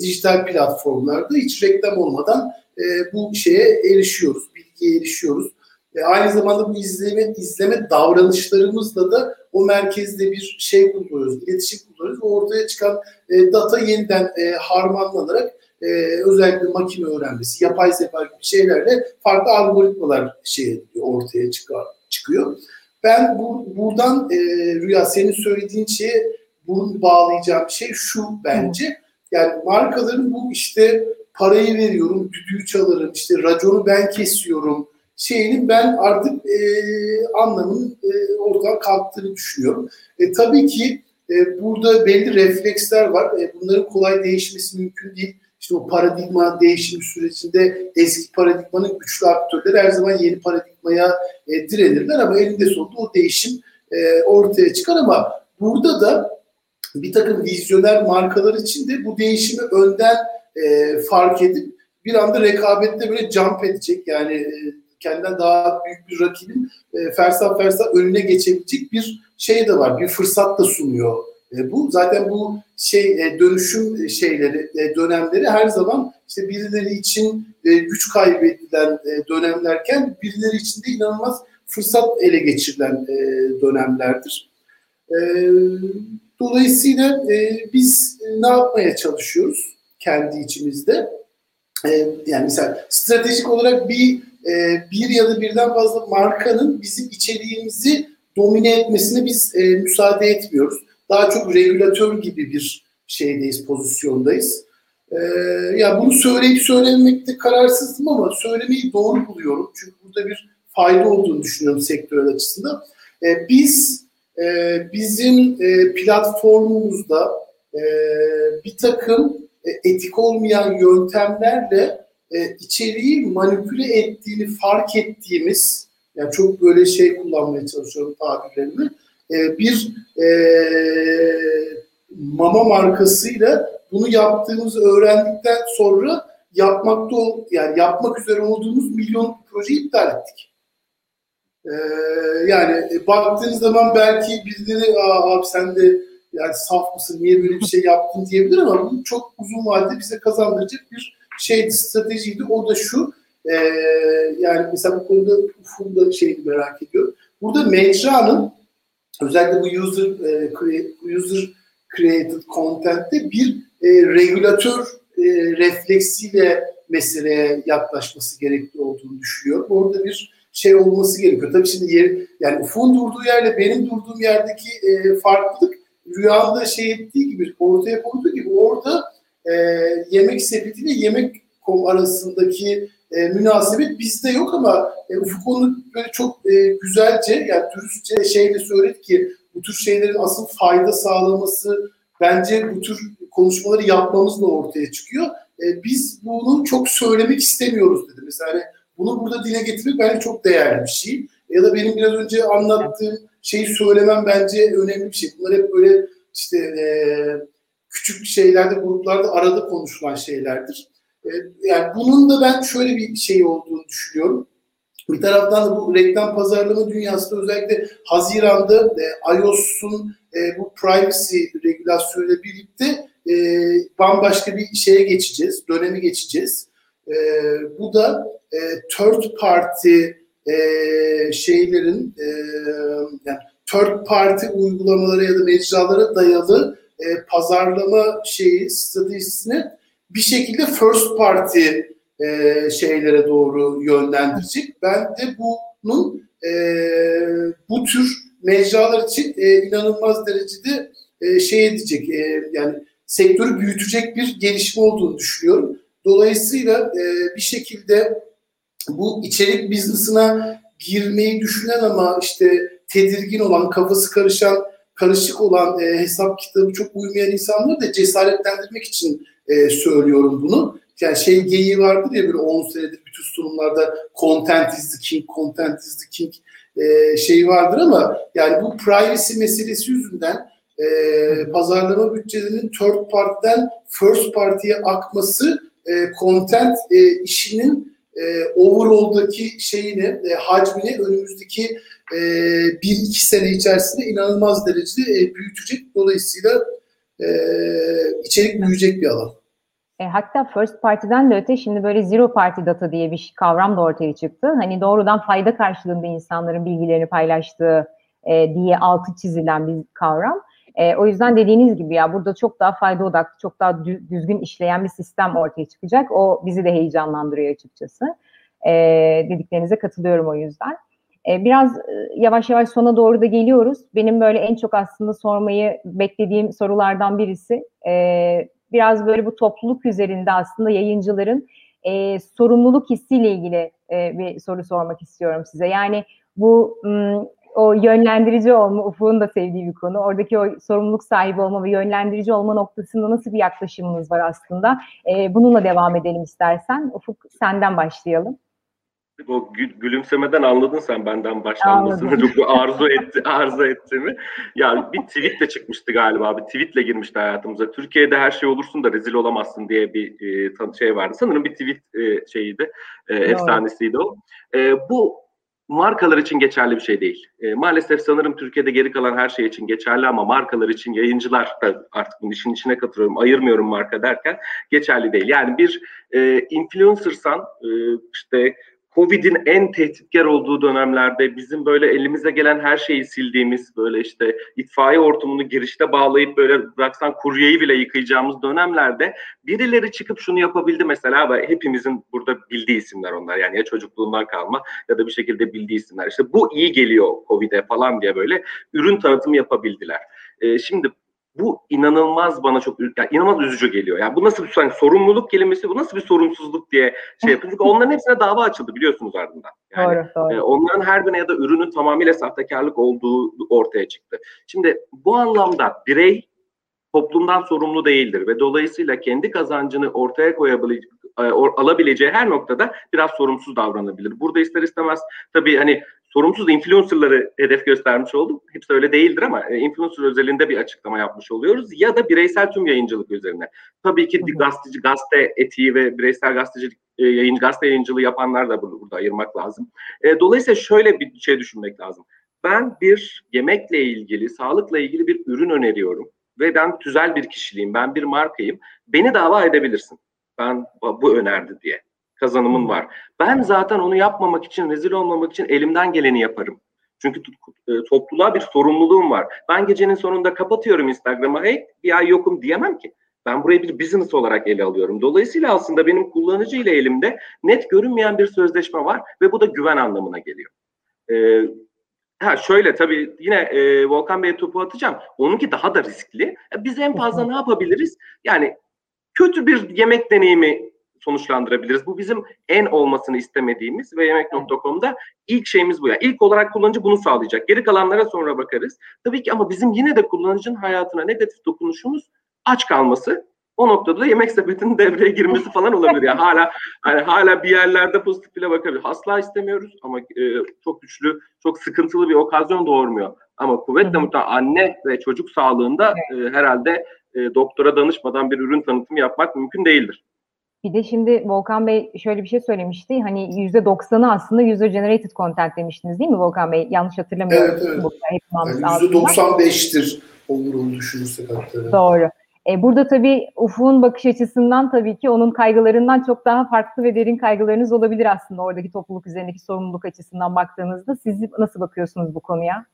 B: dijital platformlarda hiç reklam olmadan e, bu şeye erişiyoruz, bilgiye erişiyoruz. E, aynı zamanda bu izleme izleme davranışlarımızla da o merkezde bir şey kullanıyoruz, iletişim kullanıyoruz. Ortaya çıkan e, data yeniden e, harmanlanarak e, özellikle makine öğrenmesi, yapay zeka gibi şeylerle farklı algoritmalar şey ortaya çıkar, çıkıyor. Ben bu, buradan e, Rüya senin söylediğin şeye bunu bağlayacağım şey şu bence. Yani markaların bu işte parayı veriyorum, düdüğü çalarım, işte raconu ben kesiyorum şeyinin ben artık e, anlamının e, ortadan kalktığını düşünüyorum. E, tabii ki e, burada belli refleksler var. E, bunların kolay değişmesi mümkün değil. İşte o paradigma değişimi sürecinde eski paradigmanın güçlü aktörleri her zaman yeni paradigmaya e, direnirler ama elinde sonunda o değişim e, ortaya çıkar ama burada da bir takım vizyoner markalar için de bu değişimi önden e, fark edip bir anda rekabette böyle jump edecek yani e, kendinden daha büyük bir rakibin e, fersah fersah önüne geçebilecek bir şey de var. Bir fırsat da sunuyor e, bu. Zaten bu şey e, dönüşüm şeyleri, e, dönemleri her zaman işte birileri için e, güç kaybedilen e, dönemlerken birileri için de inanılmaz fırsat ele geçirilen e, dönemlerdir. E, dolayısıyla e, biz ne yapmaya çalışıyoruz kendi içimizde? E, yani mesela stratejik olarak bir e, bir ya da birden fazla markanın bizim içeriğimizi domine etmesine biz e, müsaade etmiyoruz. Daha çok regülatör gibi bir şeydeyiz, pozisyondayız. E, ya bunu söyleyip söylemekte kararsızdım ama söylemeyi doğru buluyorum. Çünkü burada bir fayda olduğunu düşünüyorum sektörel açısından. E, biz e, bizim e, platformumuzda e, bir takım e, etik olmayan yöntemlerle e, içeriği manipüle ettiğini fark ettiğimiz, yani çok böyle şey kullanmaya çalışıyorum tabirlerimi, e, bir e, mama markasıyla bunu yaptığımızı öğrendikten sonra yapmakta yani yapmak üzere olduğumuz milyon projeyi iptal ettik. Ee, yani e, baktığınız zaman belki birileri abi sen de yani saf mısın niye böyle bir şey yaptın diyebilir ama bu çok uzun vadede bize kazandıracak bir şeydi, stratejiydi. O da şu, e, yani mesela bu konuda Ufuk'un da şeyini merak ediyorum. Burada mecranın özellikle bu user e, user created content'te bir e, regülatör e, refleksiyle meseleye yaklaşması gerekli olduğunu düşünüyorum. Orada bir şey olması gerekiyor. Tabii şimdi yer, yani Ufuk'un durduğu yerle benim durduğum yerdeki e, farklılık rüyanda şey ettiği gibi, ortaya koyduğu gibi orada e, yemek sepetiyle yemek kom arasındaki e, münasebet bizde yok ama e, Ufuk onu böyle çok e, güzelce yani dürüstçe şeyle söyledi ki bu tür şeylerin asıl fayda sağlaması bence bu tür konuşmaları yapmamızla ortaya çıkıyor. E, biz bunu çok söylemek istemiyoruz dedi. Mesela hani bunu burada dile getirmek bence çok değerli bir şey. Ya da benim biraz önce anlattığım şeyi söylemem bence önemli bir şey. Bunlar hep böyle işte e, küçük şeylerde, gruplarda arada konuşulan şeylerdir. E, yani bunun da ben şöyle bir şey olduğunu düşünüyorum. Bir taraftan da bu reklam pazarlama dünyasında özellikle Haziran'da e, iOS'un e, bu privacy regülasyonuyla birlikte e, bambaşka bir şeye geçeceğiz, dönemi geçeceğiz. E, bu da e, third party e, şeylerin e, yani third party uygulamalara ya da mecralara dayalı e, pazarlama şeyi stratejisini bir şekilde first party e, şeylere doğru yönlendirecek. Ben de bunun e, bu tür mecralar için e, inanılmaz derecede e, şey edecek e, yani sektörü büyütecek bir gelişme olduğunu düşünüyorum. Dolayısıyla e, bir şekilde bu içerik biznesine girmeyi düşünen ama işte tedirgin olan, kafası karışan karışık olan e, hesap kitabı çok uymayan insanları da cesaretlendirmek için e, söylüyorum bunu. Yani şey geyiği vardır ya böyle 10 senedir bütün sunumlarda content is the king, content is the king e, şeyi vardır ama yani bu privacy meselesi yüzünden e, pazarlama bütçelerinin third party'den first party'ye akması e, content e, işinin e, overall'daki şeyini, e, hacmini önümüzdeki e, bir iki sene içerisinde inanılmaz derecede e, büyütecek. Dolayısıyla e, içerik büyüyecek bir alan.
A: E, hatta first party'den de öte şimdi böyle zero party data diye bir kavram da ortaya çıktı. Hani doğrudan fayda karşılığında insanların bilgilerini paylaştığı e, diye altı çizilen bir kavram. E, o yüzden dediğiniz gibi ya burada çok daha fayda odaklı, çok daha düzgün işleyen bir sistem ortaya çıkacak. O bizi de heyecanlandırıyor açıkçası. E, dediklerinize katılıyorum o yüzden. E, biraz e, yavaş yavaş sona doğru da geliyoruz. Benim böyle en çok aslında sormayı beklediğim sorulardan birisi e, biraz böyle bu topluluk üzerinde aslında yayıncıların e, sorumluluk hissiyle ilgili e, bir soru sormak istiyorum size. Yani bu o yönlendirici olma, Ufuk'un da sevdiği bir konu. Oradaki o sorumluluk sahibi olma ve yönlendirici olma noktasında nasıl bir yaklaşımınız var aslında? E, bununla devam edelim istersen. Ufuk senden başlayalım.
C: O gülümsemeden anladın sen benden başlanmasını çok [LAUGHS] arzu etti arzu ettiğimi. Yani bir tweet de çıkmıştı galiba. Bir tweetle girmişti hayatımıza. Türkiye'de her şey olursun da rezil olamazsın diye bir e, şey vardı. Sanırım bir tweet e, şeyiydi. E, efsanesiydi o. E, bu markalar için geçerli bir şey değil. E, maalesef sanırım Türkiye'de geri kalan her şey için geçerli ama markalar için yayıncılar da artık bunun işin içine katılıyorum, ayırmıyorum marka derken geçerli değil. Yani bir e, influencersan e, işte Covid'in en tehditkar olduğu dönemlerde bizim böyle elimize gelen her şeyi sildiğimiz böyle işte itfaiye ortamını girişte bağlayıp böyle bıraksan kuryeyi bile yıkayacağımız dönemlerde birileri çıkıp şunu yapabildi mesela ve hepimizin burada bildiği isimler onlar yani ya çocukluğundan kalma ya da bir şekilde bildiği isimler işte bu iyi geliyor Covid'e falan diye böyle ürün tanıtımı yapabildiler. Ee, şimdi bu inanılmaz bana çok yani inanılmaz üzücü geliyor. Yani bu nasıl bir yani sorumluluk kelimesi bu nasıl bir sorumsuzluk diye şey yapıyor. Çünkü onların hepsine dava açıldı biliyorsunuz ardından. Yani, doğru, doğru. E, onların her birine ya da ürünün tamamıyla sahtekarlık olduğu ortaya çıktı. Şimdi bu anlamda birey toplumdan sorumlu değildir ve dolayısıyla kendi kazancını ortaya koyabilecek e, alabileceği her noktada biraz sorumsuz davranabilir. Burada ister istemez tabii hani sorumsuz influencerları hedef göstermiş oldum. Hepsi öyle değildir ama e, influencer özelinde bir açıklama yapmış oluyoruz. Ya da bireysel tüm yayıncılık üzerine. Tabii ki gazeteci, gazete etiği ve bireysel gazetecilik e, yayın, gazete yayıncılığı yapanlar da burada, burada ayırmak lazım. E, dolayısıyla şöyle bir şey düşünmek lazım. Ben bir yemekle ilgili, sağlıkla ilgili bir ürün öneriyorum ve ben tüzel bir kişiliğim, ben bir markayım. Beni dava edebilirsin. Ben bu önerdi diye kazanımın var. Ben zaten onu yapmamak için, rezil olmamak için elimden geleni yaparım. Çünkü e, topluluğa bir sorumluluğum var. Ben gecenin sonunda kapatıyorum Instagram'a, hey bir ay yokum diyemem ki. Ben burayı bir business olarak ele alıyorum. Dolayısıyla aslında benim kullanıcı ile elimde net görünmeyen bir sözleşme var ve bu da güven anlamına geliyor. Ee, ha şöyle tabii yine e, Volkan Bey'e topu atacağım. Onunki daha da riskli. E, biz en fazla ne yapabiliriz? Yani kötü bir yemek deneyimi sonuçlandırabiliriz. Bu bizim en olmasını istemediğimiz ve yemek.com'da ilk şeyimiz bu. Yani ilk olarak kullanıcı bunu sağlayacak. Geri kalanlara sonra bakarız. Tabii ki ama bizim yine de kullanıcının hayatına negatif dokunuşumuz aç kalması. O noktada da yemek sepetinin devreye girmesi falan olabilir. Yani hala hani hala bir yerlerde pozitif bile bakabilir. Asla istemiyoruz ama e, çok güçlü, çok sıkıntılı bir okazyon doğurmuyor. Ama kuvvetle muhtemelen anne ve çocuk sağlığında e, herhalde e, doktora danışmadan bir ürün tanıtımı yapmak mümkün değildir.
A: Bir de şimdi Volkan Bey şöyle bir şey söylemişti. Hani yüzde doksanı aslında user generated content demiştiniz değil mi Volkan Bey? Yanlış hatırlamıyorum.
B: Evet, evet. Yüzde yani doksan beştir olur düşünürsek hatta.
A: Doğru. E, burada tabii Ufuk'un bakış açısından tabii ki onun kaygılarından çok daha farklı ve derin kaygılarınız olabilir aslında oradaki topluluk üzerindeki sorumluluk açısından baktığınızda. Siz nasıl bakıyorsunuz bu konuya?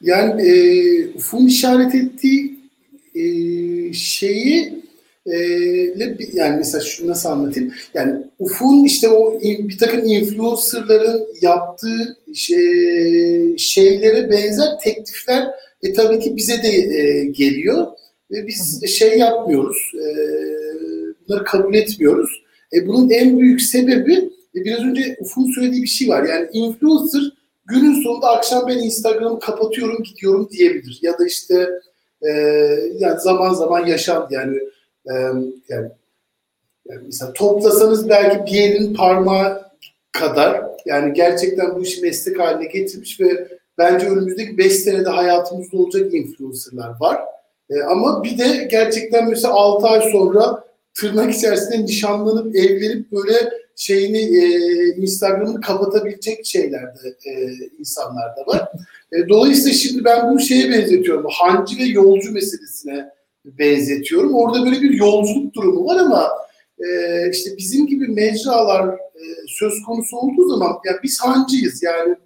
B: Yani e, Ufuk'un işaret ettiği e, şeyi yani mesela şunu nasıl anlatayım? Yani Ufuk'un işte o bir takım influencerların yaptığı şey, şeylere benzer teklifler e, tabii ki bize de e, geliyor ve biz şey yapmıyoruz. E, bunları kabul etmiyoruz. E, bunun en büyük sebebi e, biraz önce Ufuk'un söylediği bir şey var. Yani influencer günün sonunda akşam ben Instagram'ı kapatıyorum gidiyorum diyebilir. Ya da işte e, yani zaman zaman yaşandı yani e, yani, yani mesela toplasanız belki bir elin parmağı kadar yani gerçekten bu işi meslek haline getirmiş ve bence önümüzdeki 5 senede hayatımızda olacak influencerlar var. E, ama bir de gerçekten mesela 6 ay sonra tırnak içerisinde nişanlanıp evlenip böyle şeyini e, Instagram'ını kapatabilecek şeyler de e, insanlar da var. E, dolayısıyla şimdi ben bu şeye benzetiyorum. Hancı ve yolcu meselesine benzetiyorum. Orada böyle bir yolculuk durumu var ama e, işte bizim gibi mecralar e, söz konusu olduğu zaman ya biz hancıyız yani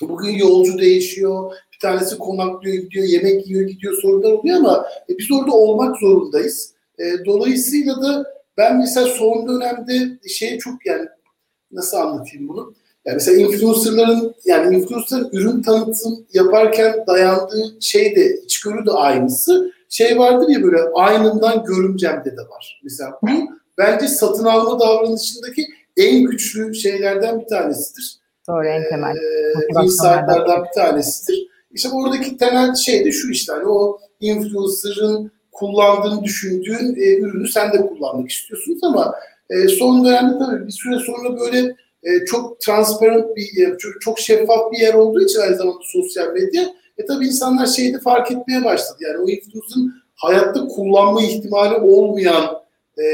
B: bugün yolcu değişiyor, bir tanesi konaklıyor gidiyor, yemek yiyor gidiyor sorunlar oluyor ama e, biz orada olmak zorundayız. E, dolayısıyla da ben mesela son dönemde şey çok yani nasıl anlatayım bunu? Yani mesela influencerların yani influencerların ürün tanıtım yaparken dayandığı şey de içgörü de aynısı. Şey vardır ya böyle aynından görümcemde de var. Mesela bu bence satın alma davranışındaki en güçlü şeylerden bir tanesidir.
A: Doğru en temel.
B: Ee, insightlardan bir tanesidir. İşte oradaki temel şey de şu işte hani o influencer'ın kullandığını düşündüğün e, ürünü sen de kullanmak istiyorsunuz ama e, son dönemde tabii bir süre sonra böyle e, çok transparent bir yer, çok, çok şeffaf bir yer olduğu için aynı zamanda sosyal medya e tabii insanlar şeyi de fark etmeye başladı. Yani o influencer'ın hayatta kullanma ihtimali olmayan e,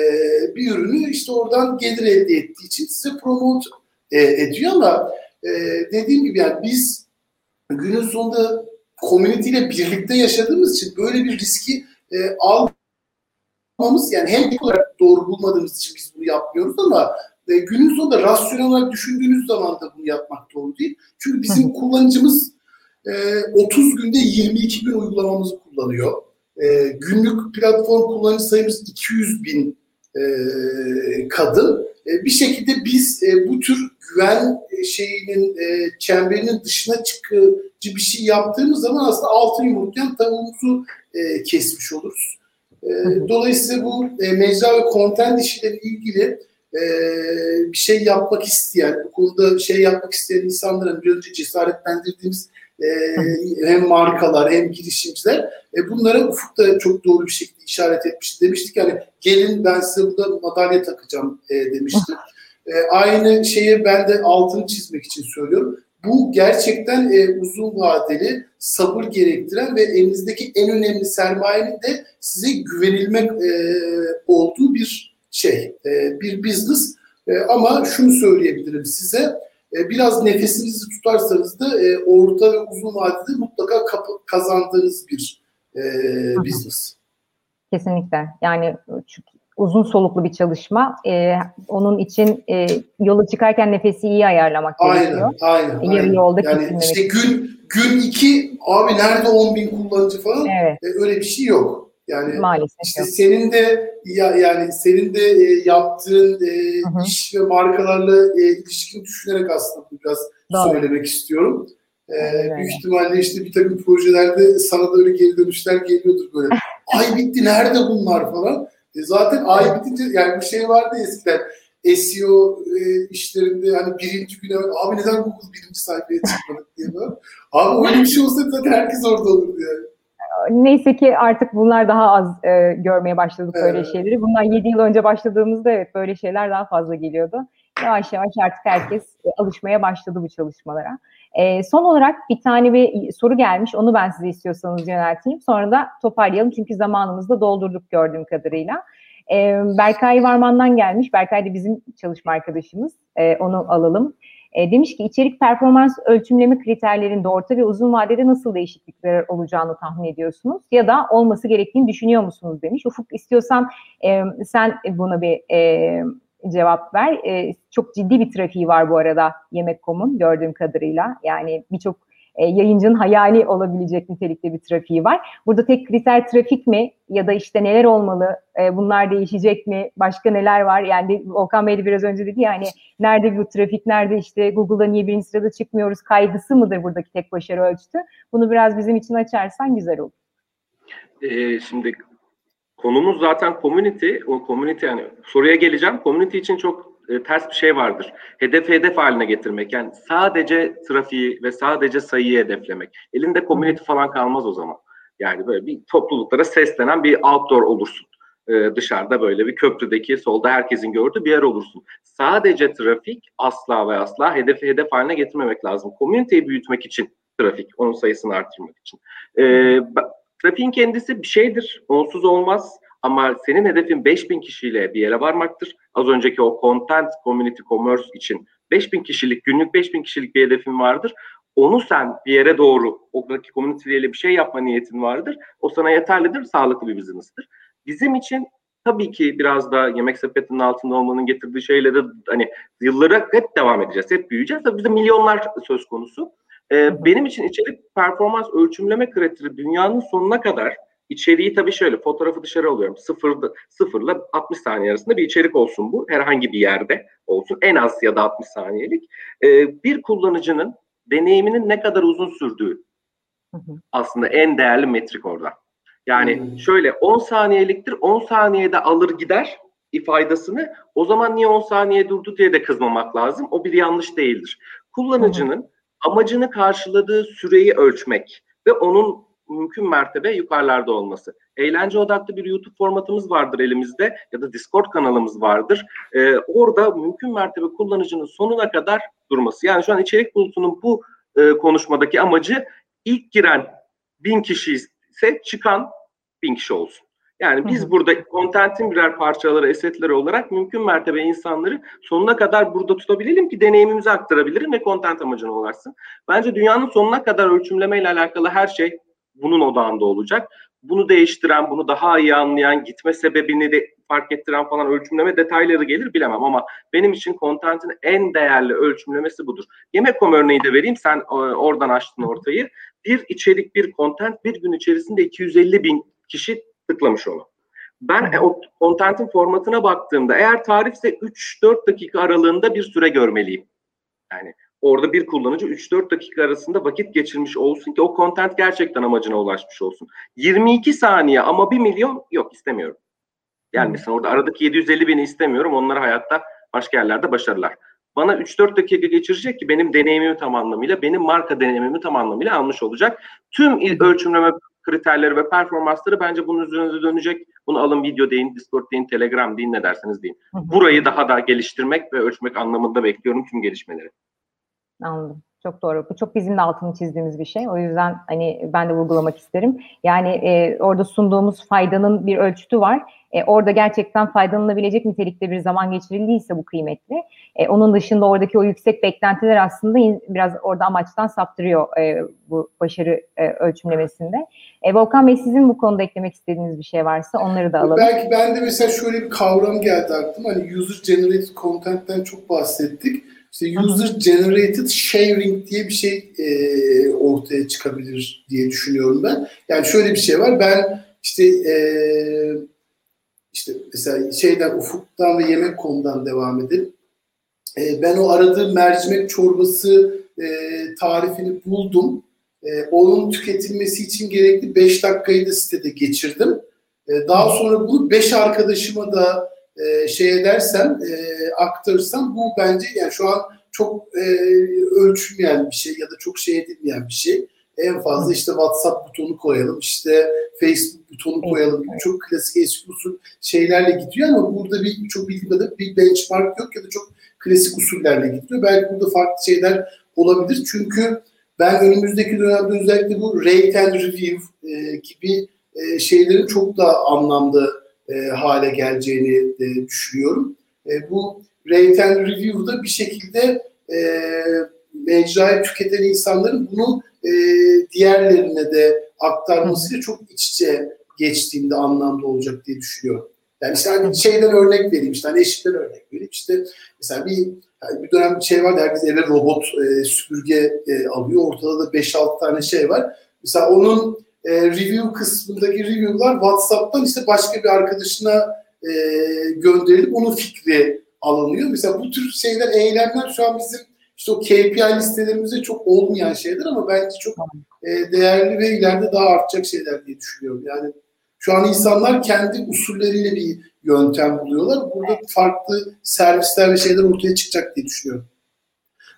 B: bir ürünü işte oradan gelir elde ettiği için size promote e, ediyor ama e, dediğim gibi yani biz günün sonunda community ile birlikte yaşadığımız için böyle bir riski e, almamız yani hem olarak doğru bulmadığımız için biz bunu yapmıyoruz ama e, günün sonunda rasyonel olarak düşündüğünüz zaman da bunu yapmak doğru değil. Çünkü bizim kullanıcımız e, 30 günde 22 bin uygulamamızı kullanıyor. E, günlük platform kullanıcı sayımız 200 bin e, kadın. E, bir şekilde biz e, bu tür güven e, şeyinin e, çemberinin dışına çıkıcı bir şey yaptığımız zaman aslında altın yumurtlayan tavuğumuzu e, kesmiş oluruz. E, dolayısıyla bu e, mecra ve content işiyle ilgili e, bir şey yapmak isteyen, bu konuda şey yapmak isteyen insanların bir önce cesaretlendirdiğimiz e, hem markalar hem girişimciler e, bunlara Ufuk da çok doğru bir şekilde işaret etmişti. Demiştik yani gelin ben size burada madalya takacağım e, demişti. E, aynı şeyi ben de altını çizmek için söylüyorum. Bu gerçekten e, uzun vadeli, sabır gerektiren ve elinizdeki en önemli sermayenin de size güvenilmek e, olduğu bir şey, e, bir business. E, ama şunu söyleyebilirim size, e, biraz nefesinizi tutarsanız da e, orta ve uzun vadede mutlaka kapı, kazandığınız bir e, business.
A: Kesinlikle. Yani uzun soluklu bir çalışma. E, onun için e, yola çıkarken nefesi iyi ayarlamak
B: aynen,
A: gerekiyor.
B: Aynen, aynen. Yarı yolda yani işte gün gün iki abi nerede 10 bin kullanıcı falan evet. e, öyle bir şey yok. Yani Maalesef işte yok. senin de ya yani senin de e, yaptığın e, hı hı. iş ve markalarla e, ilişkini düşünerek aslında biraz Doğru. söylemek istiyorum. Ee, büyük ihtimalle işte bir takım projelerde sana da öyle geri dönüşler geliyordur böyle. [LAUGHS] Ay bitti nerede bunlar falan. E zaten ay bitince yani bir şey vardı eskiden. SEO e, işlerinde hani birinci güne abi neden Google birinci sayfaya çıkmadık diye böyle. Abi öyle bir şey olsaydı zaten herkes orada olurdu yani.
A: Neyse ki artık bunlar daha az e, görmeye başladık evet. böyle şeyleri. Bunlar 7 yıl önce başladığımızda evet böyle şeyler daha fazla geliyordu. Yavaş yavaş artık herkes e, alışmaya başladı bu çalışmalara. E, son olarak bir tane bir soru gelmiş. Onu ben size istiyorsanız yönelteyim. Sonra da toparlayalım çünkü zamanımızı da doldurduk gördüğüm kadarıyla. E, Berkay Varman'dan gelmiş. Berkay da bizim çalışma arkadaşımız. E, onu alalım. E, demiş ki içerik performans ölçümleme kriterlerinde orta ve uzun vadede nasıl değişiklikler olacağını tahmin ediyorsunuz ya da olması gerektiğini düşünüyor musunuz demiş. Ufuk istiyorsan e, sen buna bir e, cevap ver. E, çok ciddi bir trafiği var bu arada Yemek.com'un gördüğüm kadarıyla. Yani birçok e, yayıncının hayali olabilecek nitelikte bir trafiği var. Burada tek kriter trafik mi ya da işte neler olmalı, e, bunlar değişecek mi, başka neler var? Yani Volkan Bey de biraz önce dedi ya hani nerede bu trafik, nerede işte Google'da niye birinci sırada çıkmıyoruz kaygısı mıdır buradaki tek başarı ölçütü? Bunu biraz bizim için açarsan güzel olur.
C: Ee, şimdi konumuz zaten community. O community yani soruya geleceğim. Community için çok e, ters bir şey vardır. Hedef hedef haline getirmek. Yani sadece trafiği ve sadece sayıyı hedeflemek. Elinde community falan kalmaz o zaman. Yani böyle bir topluluklara seslenen bir outdoor olursun. Ee, dışarıda böyle bir köprüdeki solda herkesin gördüğü bir yer olursun. Sadece trafik asla ve asla hedefi hedef haline getirmemek lazım. Komüniteyi büyütmek için trafik, onun sayısını artırmak için. Ee, trafiğin kendisi bir şeydir, onsuz olmaz. Ama senin hedefin 5000 kişiyle bir yere varmaktır. Az önceki o content, community, commerce için 5000 kişilik, günlük 5000 kişilik bir hedefin vardır. Onu sen bir yere doğru, oradaki community'yle bir şey yapma niyetin vardır. O sana yeterlidir, sağlıklı bir business'tır. Bizim için tabii ki biraz da yemek sepetinin altında olmanın getirdiği şeyleri hani yıllara hep devam edeceğiz, hep büyüyeceğiz. Tabii bizde milyonlar söz konusu. Ee, benim için içerik performans ölçümleme kriteri dünyanın sonuna kadar içeriği tabii şöyle fotoğrafı dışarı alıyorum. Sıfırda, sıfırla 60 saniye arasında bir içerik olsun bu. Herhangi bir yerde olsun. En az ya da 60 saniyelik. Ee, bir kullanıcının deneyiminin ne kadar uzun sürdüğü aslında en değerli metrik orada. Yani hmm. şöyle 10 saniyeliktir 10 saniyede alır gider faydasını o zaman niye 10 saniye durdu diye de kızmamak lazım. O bir yanlış değildir. Kullanıcının hmm. amacını karşıladığı süreyi ölçmek ve onun mümkün mertebe yukarılarda olması. Eğlence odaklı bir YouTube formatımız vardır elimizde ya da Discord kanalımız vardır. Ee, orada mümkün mertebe kullanıcının sonuna kadar durması. Yani şu an içerik bulutunun bu e, konuşmadaki amacı ilk giren bin kişi ise çıkan bin kişi olsun. Yani biz Hı-hı. burada kontentin birer parçaları, esetleri olarak mümkün mertebe insanları sonuna kadar burada tutabilelim ki deneyimimizi aktarabilirim ve kontent amacına ulaşsın. Bence dünyanın sonuna kadar ölçümleme ile alakalı her şey bunun odağında olacak. Bunu değiştiren, bunu daha iyi anlayan, gitme sebebini de fark ettiren falan ölçümleme detayları gelir bilemem ama benim için kontentin en değerli ölçümlemesi budur. Yemek.com örneği de vereyim. Sen e, oradan açtın ortayı. Bir içerik, bir kontent bir gün içerisinde 250 bin kişi tıklamış onu. Ben e, o kontentin formatına baktığımda eğer tarifse 3-4 dakika aralığında bir süre görmeliyim. Yani orada bir kullanıcı 3-4 dakika arasında vakit geçirmiş olsun ki o content gerçekten amacına ulaşmış olsun. 22 saniye ama 1 milyon yok istemiyorum. Yani mesela orada aradaki 750 bini istemiyorum. Onları hayatta başka yerlerde başarılar. Bana 3-4 dakika geçirecek ki benim deneyimimi tam anlamıyla, benim marka deneyimimi tam anlamıyla almış olacak. Tüm ölçümleme kriterleri ve performansları bence bunun üzerine dönecek. Bunu alın video deyin, Discord deyin, Telegram deyin ne derseniz deyin. Burayı daha da geliştirmek ve ölçmek anlamında bekliyorum tüm gelişmeleri.
A: Anladım. Çok doğru. Bu çok bizim de altını çizdiğimiz bir şey. O yüzden hani ben de vurgulamak isterim. Yani e, orada sunduğumuz faydanın bir ölçütü var. E, orada gerçekten faydalanılabilecek nitelikte bir zaman geçirildiyse bu kıymetli. E, onun dışında oradaki o yüksek beklentiler aslında biraz orada amaçtan saptırıyor e, bu başarı e, ölçümlemesinde. E, Volkan Bey sizin bu konuda eklemek istediğiniz bir şey varsa onları da alalım.
B: Belki ben de mesela şöyle bir kavram geldi aklıma. Hani user generated content'ten çok bahsettik işte user generated sharing diye bir şey e, ortaya çıkabilir diye düşünüyorum ben. Yani şöyle bir şey var. Ben işte e, işte mesela şeyden ufuktan ve yemek konudan devam edelim. E, ben o aradığım mercimek çorbası e, tarifini buldum. E, onun tüketilmesi için gerekli 5 dakikayı da sitede geçirdim. E, daha sonra bunu 5 arkadaşıma da e, şey edersem, e, aktarırsam bu bence yani şu an çok e, ölçülmeyen bir şey ya da çok şey edilmeyen bir şey. En fazla işte WhatsApp butonu koyalım, işte Facebook butonu koyalım gibi çok klasik eski usul şeylerle gidiyor ama burada bir çok bildiğim kadarıyla bir benchmark yok ya da çok klasik usullerle gidiyor. Belki burada farklı şeyler olabilir çünkü ben önümüzdeki dönemde özellikle bu rate and review e, gibi e, şeylerin çok daha anlamlı e, hale geleceğini e, düşünüyorum. E, bu rate and review'da bir şekilde e, mecrayı tüketen insanların bunu e, diğerlerine de aktarmasıyla çok iç içe geçtiğinde anlamda olacak diye düşünüyorum. Yani işte hani şeyden örnek vereyim işte hani eşitten örnek vereyim işte mesela bir yani bir dönem bir şey var herkes eve robot e, süpürge e, alıyor ortada da 5-6 tane şey var. Mesela onun e, review kısmındaki review'lar WhatsApp'tan işte başka bir arkadaşına e, gönderilip onun fikri alınıyor. Mesela bu tür şeyler, eylemler şu an bizim işte o KPI listelerimizde çok olmayan şeyler ama bence çok e, değerli ve ileride daha artacak şeyler diye düşünüyorum. Yani şu an insanlar kendi usulleriyle bir yöntem buluyorlar. Burada farklı servisler ve şeyler ortaya çıkacak diye düşünüyorum.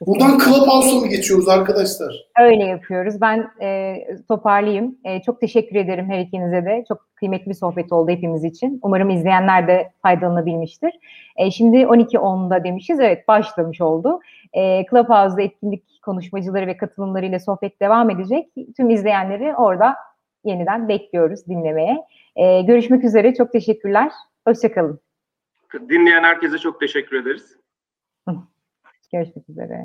B: Buradan Clubhouse'a mı geçiyoruz arkadaşlar?
A: Öyle yapıyoruz. Ben e, toparlayayım. E, çok teşekkür ederim her ikinize de. Çok kıymetli bir sohbet oldu hepimiz için. Umarım izleyenler de faydalanabilmiştir. E, şimdi 12.10'da demişiz. Evet başlamış oldu. E, Clubhouse'da etkinlik konuşmacıları ve katılımlarıyla sohbet devam edecek. Tüm izleyenleri orada yeniden bekliyoruz dinlemeye. E, görüşmek üzere. Çok teşekkürler. Hoşçakalın.
C: Dinleyen herkese çok teşekkür ederiz.
A: Görüşmek üzere.